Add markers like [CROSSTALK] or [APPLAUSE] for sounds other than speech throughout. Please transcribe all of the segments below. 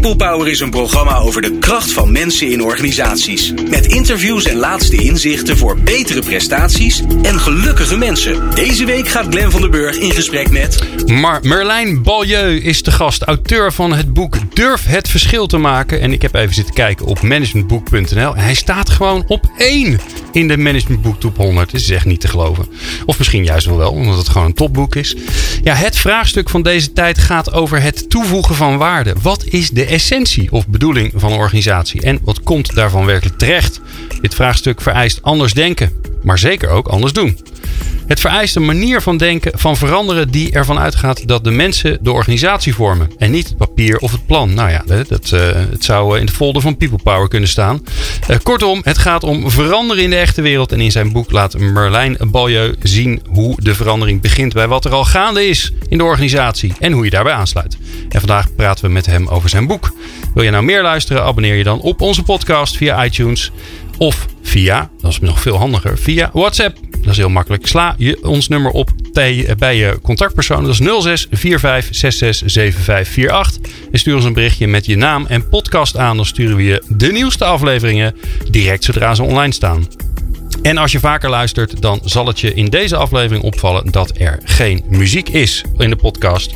People Power is een programma over de kracht van mensen in organisaties. Met interviews en laatste inzichten voor betere prestaties en gelukkige mensen. Deze week gaat Glen van der Burg in gesprek met. Maar Merlijn Balieu is de gast, auteur van het boek Durf het verschil te maken. En ik heb even zitten kijken op managementboek.nl. En hij staat gewoon op één in de Managementboek Top 100. Dat is echt niet te geloven. Of misschien juist wel, omdat het gewoon een topboek is. Ja, het vraagstuk van deze tijd gaat over het toevoegen van waarde. Wat is de essentie of bedoeling van een organisatie? En wat komt daarvan werkelijk terecht? Dit vraagstuk vereist anders denken, maar zeker ook anders doen. Het vereist een manier van denken, van veranderen die ervan uitgaat dat de mensen de organisatie vormen. En niet het papier of het plan. Nou ja, dat, uh, het zou in de folder van People Power kunnen staan. Uh, kortom, het gaat om veranderen in de echte wereld. En in zijn boek laat Merlijn Balieu zien hoe de verandering begint bij wat er al gaande is in de organisatie. En hoe je daarbij aansluit. En vandaag praten we met hem over zijn boek. Wil je nou meer luisteren? Abonneer je dan op onze podcast via iTunes. Of via, dat is nog veel handiger, via WhatsApp. Dat is heel makkelijk. Sla je ons nummer op bij je contactpersoon. Dat is 06 45 66 7548. En stuur ons een berichtje met je naam en podcast aan. Dan sturen we je de nieuwste afleveringen direct zodra ze online staan. En als je vaker luistert, dan zal het je in deze aflevering opvallen dat er geen muziek is in de podcast.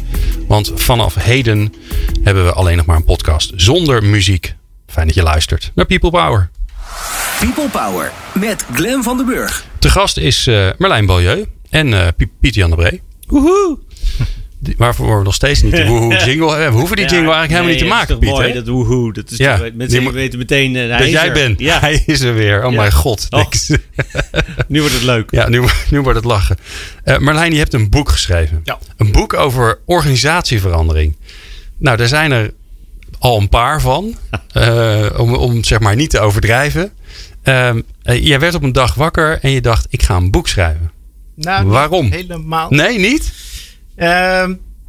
Want vanaf heden hebben we alleen nog maar een podcast zonder muziek. Fijn dat je luistert naar People Power. People Power met Glen van den Burg. De gast is uh, Merlijn Balieu en uh, Pieter Jan de Bree. Woehoe! [LAUGHS] Waarvoor we nog steeds niet de woehoe [LAUGHS] jingle hebben. We hoeven die jingle eigenlijk helemaal niet te maken, Pieter. mooi, dat woehoe. Dat is ja, mensen weten meteen... Uh, dat jij er. bent. Ja. Hij is er weer. Oh ja. mijn god. Oh. [LAUGHS] nu wordt het leuk. Ja, nu, nu wordt het lachen. Uh, Marlijn, je hebt een boek geschreven. Ja. Een boek over organisatieverandering. Nou, daar zijn er al een paar van. uh, om, om zeg maar niet te overdrijven. Uh, jij werd op een dag wakker en je dacht, ik ga een boek schrijven. Nou, Waarom? Helemaal. Nee, niet? Uh,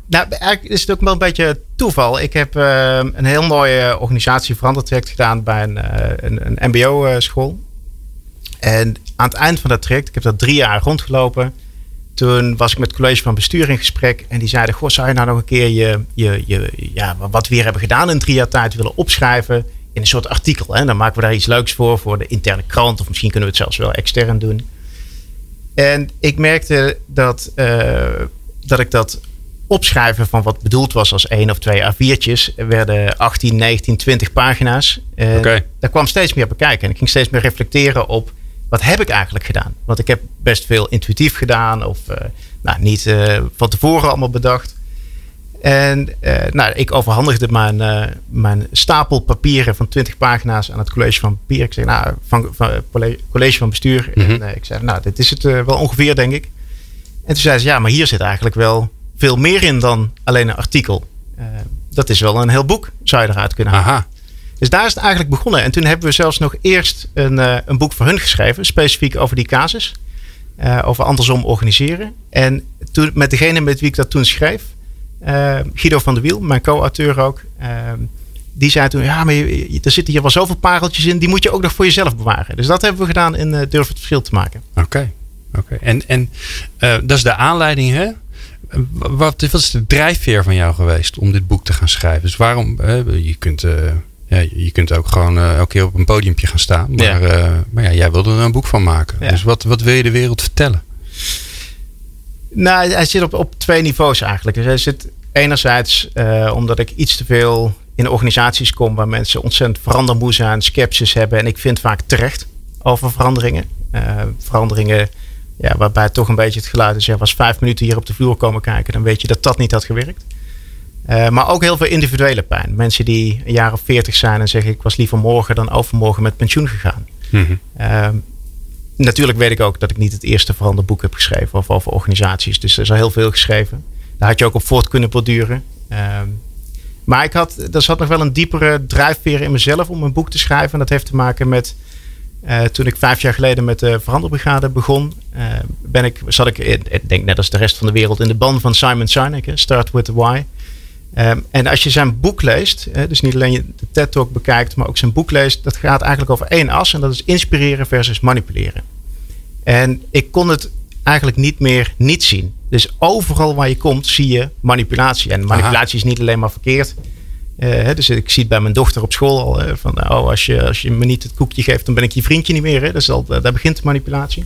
nou, eigenlijk is het ook wel een beetje toeval. Ik heb uh, een heel mooie organisatie verandertraject gedaan bij een, uh, een, een mbo-school. En aan het eind van dat traject, ik heb dat drie jaar rondgelopen. Toen was ik met het college van bestuur in gesprek. En die zeiden, goh, zou je nou nog een keer je, je, je, ja, wat we hier hebben gedaan in drie jaar tijd willen opschrijven in een soort artikel. Hè? Dan maken we daar iets leuks voor, voor de interne krant. Of misschien kunnen we het zelfs wel extern doen. En ik merkte dat, uh, dat ik dat opschrijven van wat bedoeld was als één of twee A4'tjes werden 18, 19, 20 pagina's. Okay. daar kwam steeds meer bekijken. En ik ging steeds meer reflecteren op wat heb ik eigenlijk gedaan. Want ik heb best veel intuïtief gedaan of uh, nou, niet uh, van tevoren allemaal bedacht. En uh, nou, ik overhandigde mijn, uh, mijn stapel papieren van 20 pagina's aan het college van bestuur. Ik zei, nou, van, van college van bestuur. Mm -hmm. En uh, ik zei, nou, dit is het wel ongeveer, denk ik. En toen zei ze, ja, maar hier zit eigenlijk wel veel meer in dan alleen een artikel. dat is wel een heel boek, zou je eruit kunnen halen. Aha. Dus daar is het eigenlijk begonnen. En toen hebben we zelfs nog eerst een, een boek voor hun geschreven, specifiek over die casus. over andersom organiseren. En toen, met degene met wie ik dat toen schreef, Guido van der Wiel, mijn co-auteur ook. Uh, die zei toen, ja, maar je, er zitten hier wel zoveel pareltjes in. Die moet je ook nog voor jezelf bewaren. Dus dat hebben we gedaan in uh, Durf het Verschil te maken. Oké, okay. oké. Okay. En, en dat is de aanleiding, hè? Wat, wat is de drijfveer van jou geweest om dit boek te gaan schrijven? Dus waarom, je kunt... ja, je kunt ook gewoon elke keer op een podiumpje gaan staan. Maar ja, maar ja jij wilde er een boek van maken. Ja. Dus wat, wat wil je de wereld vertellen? Nou, hij zit op, op twee niveaus eigenlijk. Dus hij zit enerzijds uh, omdat ik iets te veel in organisaties kom waar mensen ontzettend verandermoe zijn, sceptisch hebben. En ik vind vaak terecht over veranderingen. Uh, veranderingen ja, waarbij toch een beetje het geluid is. Ja, was vijf minuten hier op de vloer komen kijken, dan weet je dat dat niet had gewerkt. Uh, maar ook heel veel individuele pijn. Mensen die een jaar of veertig zijn en zeggen: Ik was liever morgen dan overmorgen met pensioen gegaan. Mm -hmm natuurlijk weet ik ook dat ik niet het eerste veranderboek heb geschreven over, over organisaties. Dus er is al heel veel geschreven. Daar had je ook op voort kunnen borduren. Um, maar ik had, er zat nog wel een diepere drijfveer in mezelf om een boek te schrijven. En dat heeft te maken met uh, toen ik vijf jaar geleden met de Veranderbrigade begon. Uh, ben ik, zat ik, ik denk net als de rest van de wereld, in de ban van Simon Sinek. Start with the Why. Um, en als je zijn boek leest, dus niet alleen de TED Talk bekijkt, maar ook zijn boek leest, dat gaat eigenlijk over één as en dat is inspireren versus manipuleren. En ik kon het eigenlijk niet meer niet zien. Dus overal waar je komt zie je manipulatie. En manipulatie is niet alleen maar verkeerd. Uh, dus ik zie het bij mijn dochter op school al. Van, oh, als je, als je me niet het koekje geeft, dan ben ik je vriendje niet meer. Hè? Dus al, daar begint de manipulatie.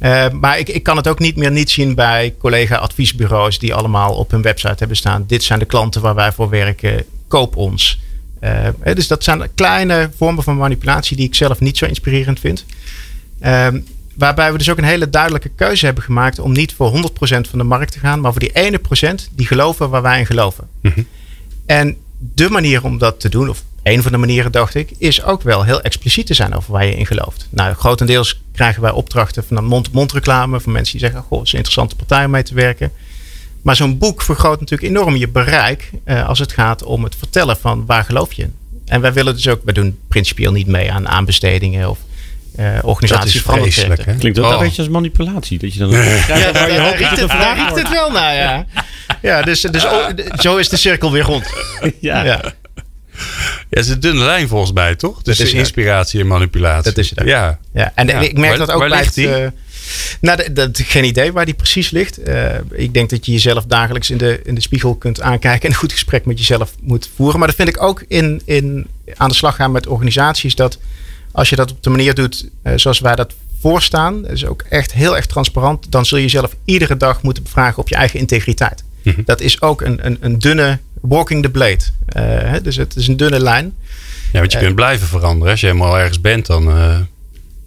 Uh, maar ik, ik kan het ook niet meer niet zien bij collega-adviesbureaus die allemaal op hun website hebben staan. Dit zijn de klanten waar wij voor werken. Koop ons. dus dat zijn kleine vormen van manipulatie die ik zelf niet zo inspirerend vind. Ehm, waarbij we dus ook een hele duidelijke keuze hebben gemaakt om niet voor 100% van de markt te gaan, maar voor die ene procent die geloven waar wij in geloven. Mm En de manier om dat te doen, of een van de manieren dacht ik, is ook wel heel expliciet te zijn over waar je in gelooft. Nou, grotendeels krijgen wij opdrachten van mond-to-mond reclame van mensen die zeggen: Goh, het is een interessante partij om mee te werken. Maar zo'n boek vergroot natuurlijk enorm je bereik eh, als het gaat om het vertellen van waar geloof je in. En wij willen dus ook, we doen principieel niet mee aan aanbestedingen of uh, organisaties dat is vreselijk, Klinkt ook oh. een beetje als manipulatie. Dat je dan [LAUGHS] ja, ja, waar je hoopt het, daar riekt het wel naar, ja. Ja, dus, dus [LAUGHS] zo is de cirkel weer rond. ja. ja. Ja, het is een dunne lijn volgens mij, toch? Tussen inspiratie en manipulatie. Dat is het. Ja. ja. En ik merk dat ook bij het. Uh, nou, dat, geen idee waar die precies ligt. Uh, ik denk dat je jezelf dagelijks in de, in de spiegel kunt aankijken en een goed gesprek met jezelf moet voeren. Maar dat vind ik ook in, in aan de slag gaan met organisaties. Dat als je dat op de manier doet uh, zoals wij dat voorstaan, is ook echt heel erg transparant, dan zul je jezelf iedere dag moeten bevragen op je eigen integriteit. Mhm. Dat is ook een, een, een, dunne walking the blade. Uh, dus het is een dunne lijn. Ja, want je kunt blijven veranderen. Als je helemaal ergens bent, dan uh,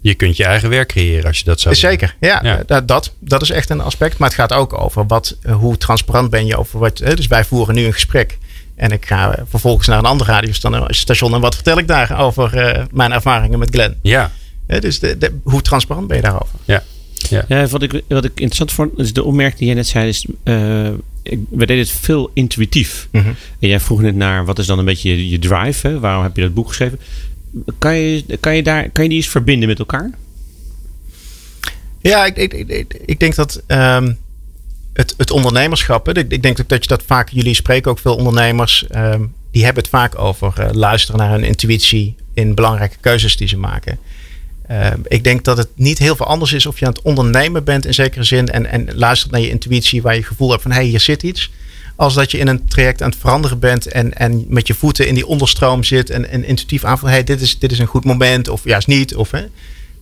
je kunt je eigen werk creëren als je dat zou Zeker, ja. ja. Dat, dat is echt een aspect. Maar het gaat ook over wat, hoe transparant ben je over wat. Dus wij voeren nu een gesprek. En ik ga vervolgens naar een ander radiostation. En wat vertel ik daar over uh, mijn ervaringen met Glenn? Ja. dus de, de, hoe transparant ben je daarover? Ja. Ja. ja. wat, ik, wat ik interessant vond, is de opmerking die jij net zei, is, uh, we deden het veel intuïtief. Mm -hmm. En jij vroeg net naar, wat is dan een beetje je, je drive? Hè? Waarom heb je dat boek geschreven? Kan je, kan je, daar, kan je die eens verbinden met elkaar? Ja, ik, ik, ik, ik denk dat um, het, het ondernemerschap. Ik, ik denk dat je dat vaak, jullie spreken ook veel ondernemers, um, die hebben het vaak over uh, luisteren naar hun intuïtie in belangrijke keuzes die ze maken. Uh, ik denk dat het niet heel veel anders is of je aan het ondernemen bent in zekere zin en, en luistert naar je intuïtie waar je gevoel hebt van hé, hey, hier zit iets. Als dat je in een traject aan het veranderen bent en, en met je voeten in die onderstroom zit en, en intuïtief aanvoelt, hé, hey, dit, is, dit is een goed moment of juist niet. Of, hè.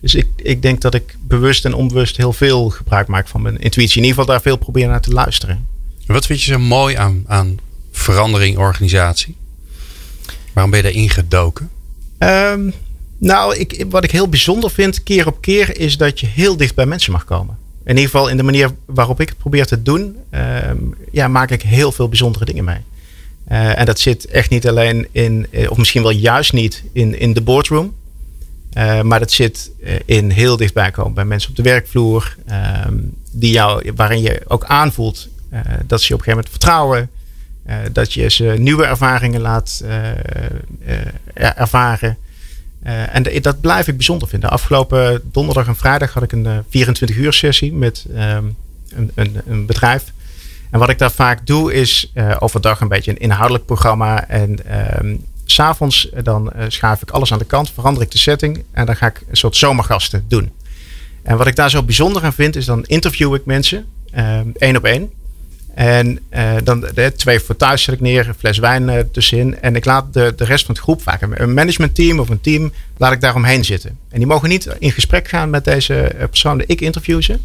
Dus ik, ik denk dat ik bewust en onbewust heel veel gebruik maak van mijn intuïtie. In ieder geval daar veel proberen naar te luisteren. Wat vind je zo mooi aan, aan verandering organisatie? Waarom ben je daarin gedoken? Um, nou, ik, wat ik heel bijzonder vind, keer op keer, is dat je heel dicht bij mensen mag komen. In ieder geval in de manier waarop ik het probeer te doen, um, ja, maak ik heel veel bijzondere dingen mee. Uh, en dat zit echt niet alleen in, eh, of misschien wel juist niet in, in de boardroom. Uh, maar dat zit in heel dichtbij komen bij mensen op de werkvloer. Uh, die jou, waarin je ook aanvoelt dat ze je op een gegeven moment vertrouwen. dat je ze nieuwe ervaringen laat ervaren. Uh, en dat blijf ik bijzonder vinden. Afgelopen donderdag en vrijdag had ik een 24 uur sessie met um, een, een, een, bedrijf. En wat ik daar vaak doe is uh, overdag een beetje een inhoudelijk programma. En um, s'avonds dan schuif ik alles aan de kant, verander ik de setting. En dan ga ik een soort zomergasten doen. En wat ik daar zo bijzonder aan vind is dan interview ik mensen. Um, één op één. En uh, dan de, twee voor thuis zet ik neer, een fles wijn uh, tussenin. En ik laat de, de rest van het groep, vaak een managementteam of een team, laat ik daaromheen zitten. En die mogen niet in gesprek gaan met deze eh, persoon. Ik interview ze.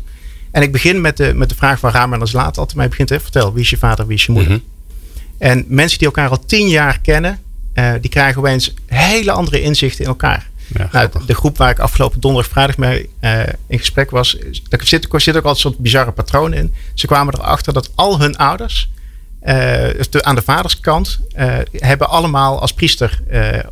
En ik begin met de, met de vraag waar Ramen als laat altijd mij begint. Hè, vertel, wie is je vader, wie is je moeder? Mm -hmm. En mensen die elkaar al tien jaar kennen, uh, die krijgen opeens hele andere inzichten in elkaar. Ja, nou, de groep waar ik afgelopen donderdag, vrijdag mee uh, in gesprek was, daar zit, zit ook altijd een soort bizarre patroon in. Ze kwamen erachter dat al hun ouders, uh, aan de vaderskant, uh, hebben allemaal als priester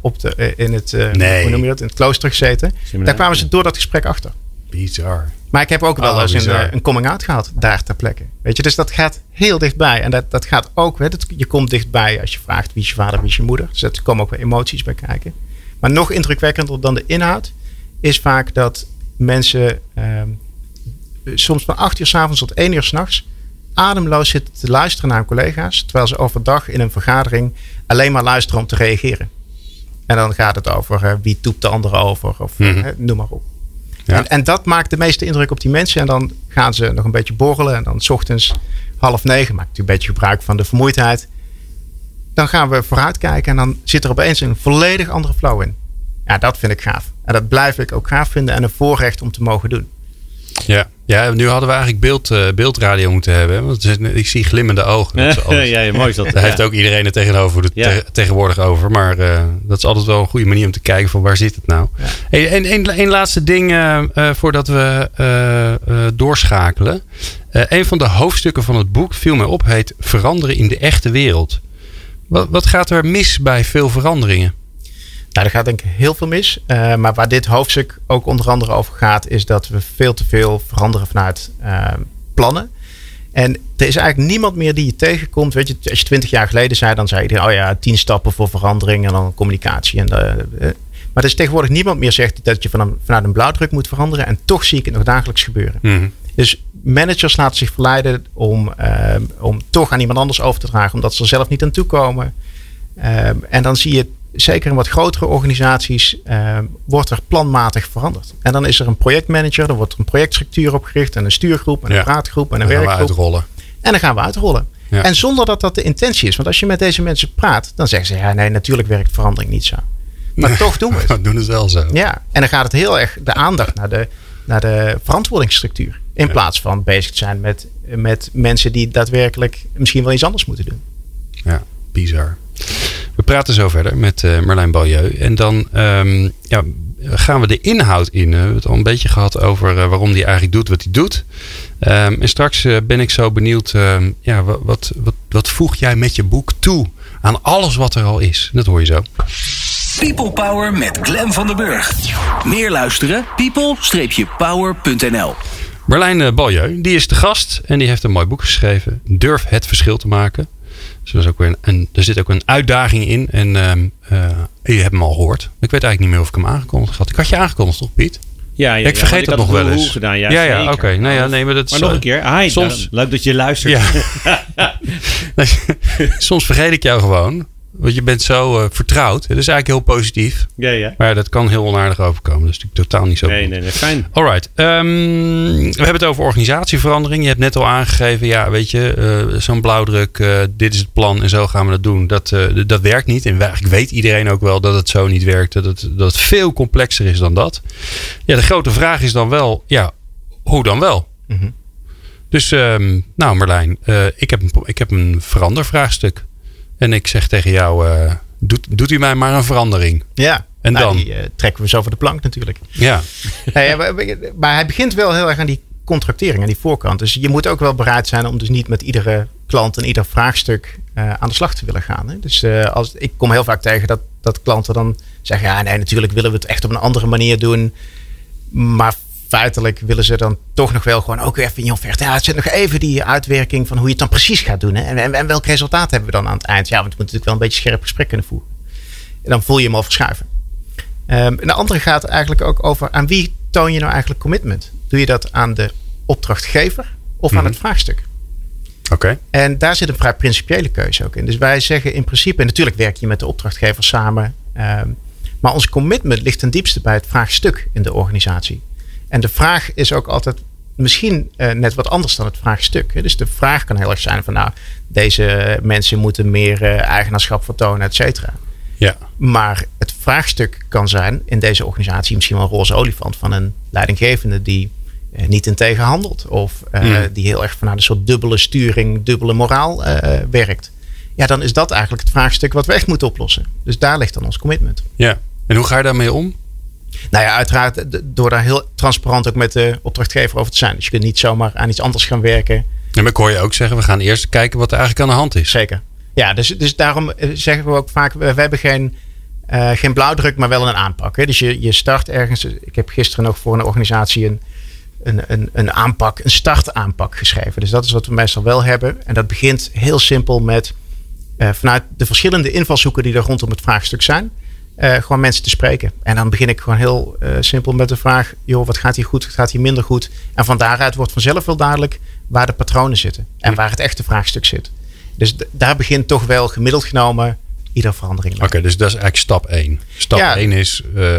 op de, in, het, nee. hoe noem je dat, in het klooster gezeten. Daar kwamen ze door dat gesprek achter. Bizar. Maar ik heb ook wel oh, eens een, een coming-out gehad daar ter plekke. Weet je, dus dat gaat heel dichtbij. En dat, dat gaat ook, weet, je komt dichtbij als je vraagt wie is je vader, wie is je moeder. Dus er komen ook weer emoties bij kijken. Maar nog indrukwekkender dan de inhoud is vaak dat mensen ehm, soms van 8 uur s avonds tot 1 uur s'nachts ademloos zitten te luisteren naar hun collega's. Terwijl ze overdag in een vergadering alleen maar luisteren om te reageren. En dan gaat het over uh, wie toept de andere over of mm noem maar op. Ja. En, en, dat maakt de meeste indruk op die mensen. En dan gaan ze nog een beetje borrelen. En dan s ochtends half negen maak ik een beetje gebruik van de vermoeidheid. Dan gaan we vooruitkijken en dan zit er opeens een volledig andere flow in. Ja, dat vind ik gaaf. En dat blijf ik ook gaaf vinden en een voorrecht om te mogen doen. Ja, ja nu hadden we eigenlijk beeld, uh, beeldradio moeten hebben. Want ik zie glimmende ogen. [LAUGHS] ja, ja, mooi is dat. Daar heeft ook iedereen het tegenover, de, ja. tegenwoordig over. Maar uh, dat is altijd wel een goede manier om te kijken van waar zit het nou. Ja. Hey, en één laatste ding uh, voordat we doorschakelen. een van de hoofdstukken van het boek, viel mij op, heet Veranderen in de echte wereld. Wat, wat gaat er mis bij veel veranderingen? Nou, er gaat denk ik heel veel mis. Uh, maar waar dit hoofdstuk ook onder andere over gaat, is dat we veel te veel veranderen vanuit uh, plannen. En er is eigenlijk niemand meer die je tegenkomt. Weet je, als je twintig jaar geleden zei, dan zei iedereen: Oh ja, tien stappen voor verandering en dan communicatie. En, uh, maar er is tegenwoordig niemand meer zegt dat je van een, vanuit een blauwdruk moet veranderen. En toch zie ik het nog dagelijks gebeuren. Mm. Dus managers laten zich verleiden om, om toch aan iemand anders over te dragen, omdat ze er zelf niet aan toe komen. en dan zie je zeker in wat grotere organisaties uh, wordt er planmatig veranderd. En dan is er een projectmanager, er wordt een projectstructuur opgericht en een stuurgroep en een praatgroep en een dan werkgroep. Gaan we uitrollen. En dan gaan we uitrollen. Ja. En zonder dat dat de intentie is. Want als je met deze mensen praat, dan zeggen ze ja, nee, natuurlijk werkt verandering niet zo. Maar nee, toch doen we het. [LAUGHS] doen het wel zo. Ja, en dan gaat het heel erg de aandacht naar de, naar de verantwoordingsstructuur. In plaats van bezig te zijn met, met mensen die daadwerkelijk misschien wel iets anders moeten doen. Ja, bizar. We praten zo verder met uh, Marlijn Balieu. En dan um, ja, gaan we de inhoud in. We hebben het al een beetje gehad over uh, waarom hij eigenlijk doet wat hij doet. Um, en straks uh, ben ik zo benieuwd. Uh, ja, wat, wat, wat, wat voeg jij met je boek toe aan alles wat er al is? Dat hoor je zo. People Power met Glen van der Burg. Meer luisteren? people-power.nl Marlijn Balieu, die is de gast en die heeft een mooi boek geschreven. Durf het verschil te maken. Dus er, is ook weer een, er zit ook een uitdaging in. En uh, uh, je hebt hem al gehoord. Ik weet eigenlijk niet meer of ik hem aangekondigd had. Ik had je aangekondigd, toch, Piet? Ja, ja, ik vergeet ja, dat nog wel eens. Gedaan, ja, ja, ja oké. Okay. Nou ja, nee, maar dat maar nog een keer. Hi, soms, leuk dat je luistert. Ja. [LAUGHS] [LAUGHS] soms vergeet ik jou gewoon. Want je bent zo uh, vertrouwd. Dat is eigenlijk heel positief. Ja, ja. Maar dat kan heel onaardig overkomen. Dat is natuurlijk totaal niet zo. Nee, nee, nee. Fijn. Alright. Um, we hebben het over organisatieverandering. Je hebt net al aangegeven. Ja, weet je. Uh, Zo'n blauwdruk. Uh, dit is het plan. En zo gaan we dat doen. Dat, dat werkt niet. En eigenlijk weet iedereen ook wel dat het zo niet werkt. Dat het, dat het veel complexer is dan dat. Ja, de grote vraag is dan wel. Ja, hoe dan wel? Mm -hmm. Dus, um, nou Marlijn. ik, heb een, ik heb een verandervraagstuk. En ik zeg tegen jou, uh, doet, doet u mij maar een verandering. Ja, en nou, dan? die uh, trekken we zo voor de plank natuurlijk. Ja. [LAUGHS] nee, maar, maar, hij begint wel heel erg aan die contractering, aan die voorkant. Dus je moet ook wel bereid zijn om dus niet met iedere klant en ieder vraagstuk uh, aan de slag te willen gaan. Hè? Dus als, ik kom heel vaak tegen dat, dat klanten dan zeggen, ja nee, natuurlijk willen we het echt op een andere manier doen. Maar feitelijk willen ze dan toch nog wel gewoon ook even in je offerte. Ja, het zit nog even die uitwerking van hoe je het dan precies gaat doen. Hè? En, en, en, welk resultaat hebben we dan aan het eind? Ja, want we moeten natuurlijk wel een beetje scherp gesprek kunnen voeren. En dan voel je hem al verschuiven. Um, en de andere gaat eigenlijk ook over aan wie toon je nou eigenlijk commitment? Doe je dat aan de opdrachtgever of aan het vraagstuk? Oké. Okay. En daar zit een vrij principiële keuze ook in. Dus wij zeggen in principe, en natuurlijk werk je met de opdrachtgever samen. Um, maar ons commitment ligt ten diepste bij het vraagstuk in de organisatie. En de vraag is ook altijd misschien uh, net wat anders dan het vraagstuk. Hè. Dus de vraag kan heel erg zijn van nou, deze mensen moeten meer uh, eigenaarschap vertonen, et cetera. Ja. Maar het vraagstuk kan zijn in deze organisatie misschien wel een roze olifant van een leidinggevende die uh, niet integer handelt. Of mm. die heel erg vanuit een soort dubbele sturing, dubbele moraal werkt. Ja, dan is dat eigenlijk het vraagstuk wat we echt moeten oplossen. Dus daar ligt dan ons commitment. Ja. En hoe ga je daarmee om? Nou ja, uiteraard door daar heel transparant ook met de opdrachtgever over te zijn. Dus je kunt niet zomaar aan iets anders gaan werken. En maar ik hoor je ook zeggen, we gaan eerst kijken wat er eigenlijk aan de hand is. Zeker. Ja, dus, dus daarom eh, zeggen we ook vaak, we, hebben geen, uh, geen blauwdruk, maar wel een aanpak. Hè. Dus je, je start ergens. Ik heb gisteren nog voor een organisatie een, een, een, een aanpak, een startaanpak geschreven. Dus dat is wat we meestal wel hebben. En dat begint heel simpel met uh, vanuit de verschillende invalshoeken die er rondom het vraagstuk zijn uh, gewoon mensen te spreken. En dan begin ik gewoon heel uh, simpel met de vraag: joh, wat gaat hier goed, wat gaat hier minder goed? En van daaruit wordt vanzelf wel duidelijk waar de patronen zitten en waar het echte vraagstuk zit. Dus daar begint toch wel gemiddeld genomen ieder verandering. Oké, okay, dus dat is eigenlijk stap 1. Stap ja. 1 is uh,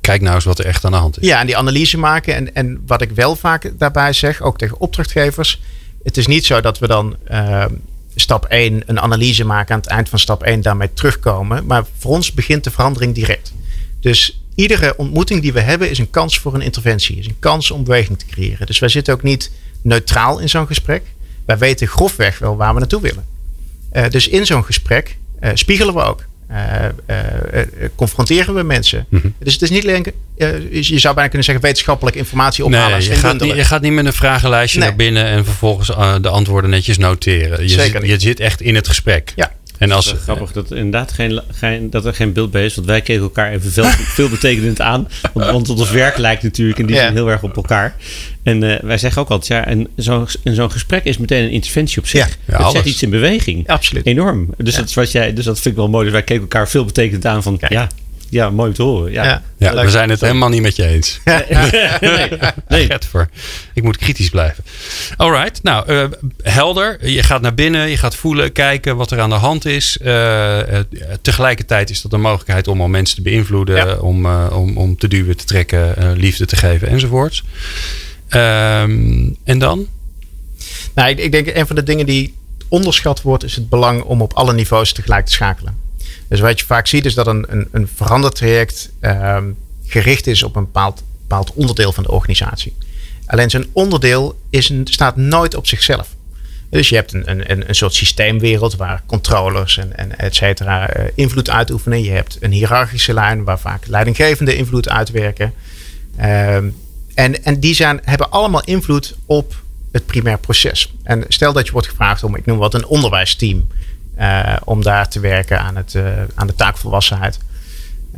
kijk nou eens wat er echt aan de hand is. Ja, en die analyse maken. En, en wat ik wel vaak daarbij zeg, ook tegen opdrachtgevers. Het is niet zo dat we dan stap 1 een analyse maken aan het eind van stap 1 daarmee terugkomen. Maar voor ons begint de verandering direct. Dus iedere ontmoeting die we hebben is een kans voor een interventie. Is een kans om beweging te creëren. Dus wij zitten ook niet neutraal in zo'n gesprek. Wij weten grofweg wel waar we naartoe willen. Uh, dus in zo'n gesprek uh, spiegelen we ook. Uh, confronteren we mensen. Mm -hmm. Dus het is niet alleen, je zou bijna kunnen zeggen, wetenschappelijke informatie ophalen. Nee, je, gaat niet, je gaat niet met een vragenlijstje nee. naar binnen en vervolgens de antwoorden netjes noteren. Je, Zeker zit, je zit echt in het gesprek. Ja. En als, grappig dat er inderdaad geen, geen, dat er geen beeld bij is. Want wij keken elkaar even veel, [LAUGHS] veel betekenend aan. Want, want ons werk lijkt natuurlijk in die zin heel erg op elkaar. En uh, wij zeggen ook altijd, ja, en zo'n gesprek is meteen een interventie op zich. Ja, het zet iets in beweging. Absoluut. Enorm. Dus, dat is wat jij, dus dat vind ik wel mooi. Dus wij keken elkaar veel betekenend aan van, ja, ja, mooi om te horen. Ja, ja, ja we zijn het helemaal niet met je eens. [LAUGHS] nee, nee. [LAUGHS] voor. Ik moet kritisch blijven. Alright, nou, uh, helder. Je gaat naar binnen, je gaat voelen, kijken wat er aan de hand is. Uh, uh, tegelijkertijd is dat een mogelijkheid om al mensen te beïnvloeden, ja. om, om, om te duwen, te trekken, liefde te geven enzovoorts. Um, en dan? Nou, ik, ik denk een van de dingen die onderschat wordt, is het belang om op alle niveaus tegelijk te schakelen. Dus wat je vaak ziet is dat een, een, een verandertraject uh, gericht is op een bepaald, bepaald onderdeel van de organisatie. Alleen zijn onderdeel is staat nooit op zichzelf. Dus je hebt een, een, een soort systeemwereld waar controllers en, en et cetera uh, invloed uitoefenen. Je hebt een hiërarchische lijn waar vaak leidinggevende invloed uitwerken. Uh, en, en die zijn, hebben allemaal invloed op het primair proces. En stel dat je wordt gevraagd om, ik noem wat, een onderwijsteam om daar te werken aan, het, uh, aan de taakvolwassenheid.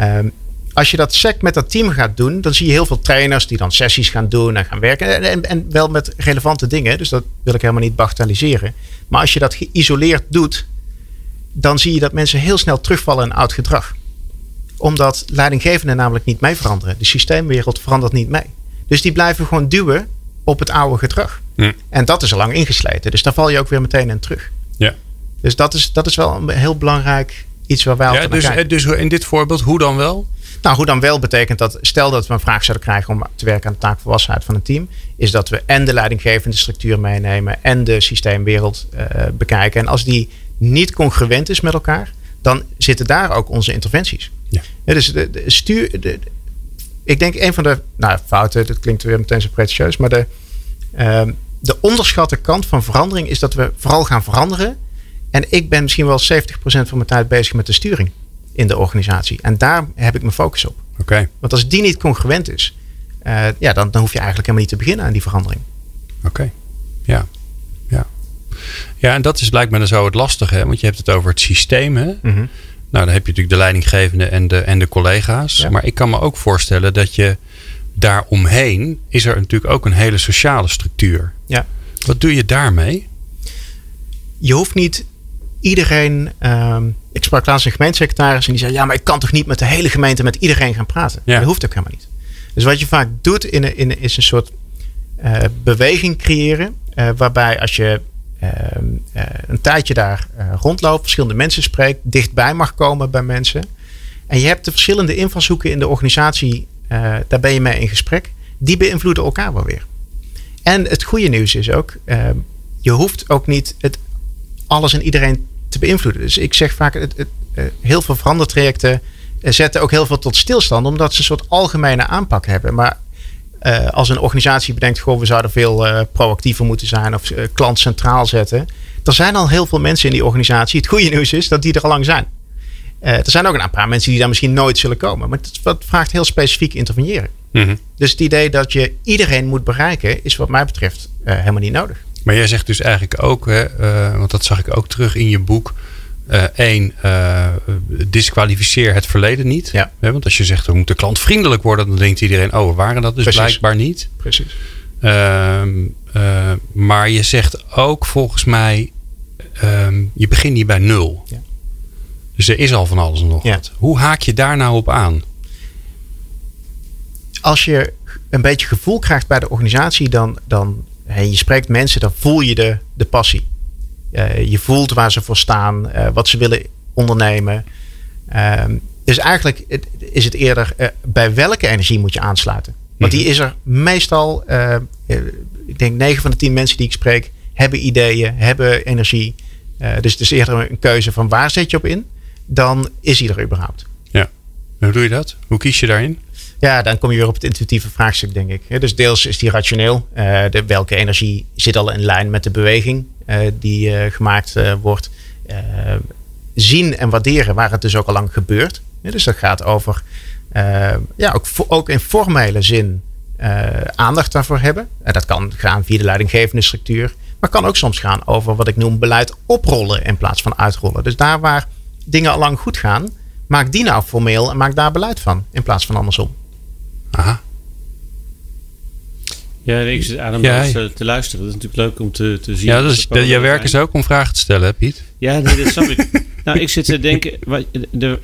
Um, als je dat sec met dat team gaat doen, dan zie je heel veel trainers die dan sessies gaan doen en gaan werken. En, en, en, wel met relevante dingen, dus dat wil ik helemaal niet bagatelliseren. Maar als je dat geïsoleerd doet, dan zie je dat mensen heel snel terugvallen in oud gedrag. Omdat leidinggevenden namelijk niet mee veranderen. De systeemwereld verandert niet mee. Dus die blijven gewoon duwen op het oude gedrag. Ja. En dat is al lang ingesleten. Dus daar val je ook weer meteen in terug. Dus dat is, dat is wel een heel belangrijk iets waar wij ja, dus, kijken. dus in dit voorbeeld, hoe dan wel? Nou, hoe dan wel betekent dat, stel dat we een vraag zouden krijgen om te werken aan de taakvolwassenheid van een team, is dat we en de leidinggevende structuur meenemen en de systeemwereld uh, bekijken. En als die niet congruent is met elkaar, dan zitten daar ook onze interventies. Ja. ja dus de, de stuur. De, ik denk een van de nou, fouten, dat klinkt weer meteen zo pretentieus, maar de, uh, de onderschatte kant van verandering is dat we vooral gaan veranderen. En ik ben misschien wel 70% van mijn tijd bezig met de sturing in de organisatie. En daar heb ik mijn focus op. Okay. Want als die niet congruent is, uh, ja, dan, dan hoef je eigenlijk helemaal niet te beginnen aan die verandering. Oké, okay. ja. ja. Ja, en dat is blijkbaar zo het lastige, hè? want je hebt het over het systeem. Hè? Mm -hmm. Nou, dan heb je natuurlijk de leidinggevende en de, en de collega's. Ja. Maar ik kan me ook voorstellen dat je daaromheen is er natuurlijk ook een hele sociale structuur. Ja. Wat doe je daarmee? Je hoeft niet iedereen. Um, ik sprak laatst een gemeentesecretaris en die zei: Ja, maar ik kan toch niet met de hele gemeente met iedereen gaan praten? Ja. Dat hoeft ook helemaal niet. Dus wat je vaak doet in, in, is een soort uh, beweging creëren. Uh, waarbij als je uh, een tijdje daar rondloopt, verschillende mensen spreekt, dichtbij mag komen bij mensen. En je hebt de verschillende invalshoeken in de organisatie, daar ben je mee in gesprek. Die beïnvloeden elkaar wel weer. En het goede nieuws is ook, je hoeft ook niet het alles en iedereen te beïnvloeden. Dus ik zeg vaak, het, het, uh, heel veel verandertrajecten uh, zetten ook heel veel tot stilstand, omdat ze een soort algemene aanpak hebben. Maar uh, als een organisatie bedenkt, goh, we zouden veel proactiever moeten zijn of klant centraal zetten. Er zijn al heel veel mensen in die organisatie. Het goede nieuws is dat die er al lang zijn. er zijn ook een paar mensen die daar misschien nooit zullen komen. Maar het vraagt heel specifiek interveneren. Mm -hmm. Dus het idee dat je iedereen moet bereiken, is wat mij betreft helemaal niet nodig. Maar jij zegt dus eigenlijk ook, hè, uh, want dat zag ik ook terug in je boek. Eén, uh, disqualificeer het verleden niet. Ja. Hè, want als je zegt, we moeten klantvriendelijk worden, dan denkt iedereen, oh, we waren dat dus Precies. blijkbaar niet. Precies. Uh, maar je zegt ook volgens mij, um, je begint niet bij nul. Ja. Dus er is al van alles en nog Ja. wat. Hoe haak je daar nou op aan? Als je een beetje gevoel krijgt bij de organisatie, dan, dan en je spreekt mensen, dan voel je de, de passie. Uh, je voelt waar ze voor staan, uh, wat ze willen ondernemen. Uh, Dus eigenlijk is het eerder eh, bij welke energie moet je aansluiten. Want die is er meestal, eh, eh, ik denk 9 van de 10 mensen die ik spreek, hebben ideeën, hebben energie. Eh, dus het is eerder een keuze van waar zet je op in, dan is hij er überhaupt. Ja. Hoe doe je dat? Hoe kies je daarin? Ja, dan kom je weer op het intuïtieve vraagstuk, denk ik. Dus deels is die rationeel. Eh, de, welke energie zit al in lijn met de beweging eh, die eh, gemaakt wordt. Zien en waarderen waar het dus ook al lang gebeurt. Dus dat gaat over, ja, ook, ook in formele zin aandacht daarvoor hebben. En dat kan gaan via de leidinggevende structuur. Maar kan ook soms gaan over wat ik noem beleid oprollen in plaats van uitrollen. Dus daar waar dingen al lang goed gaan, maak die nou formeel en maak daar beleid van. In plaats van andersom. Aha. Ja, ik zit aan hem Ja, eh, te luisteren. Dat is natuurlijk leuk om te, te zien. Ja, Dat dus komen jij werkt zijn. is ook om vragen te stellen, hè, Piet? Ja, nee, dat snap ik. [LAUGHS] nou, ik zit te denken. Wat, de,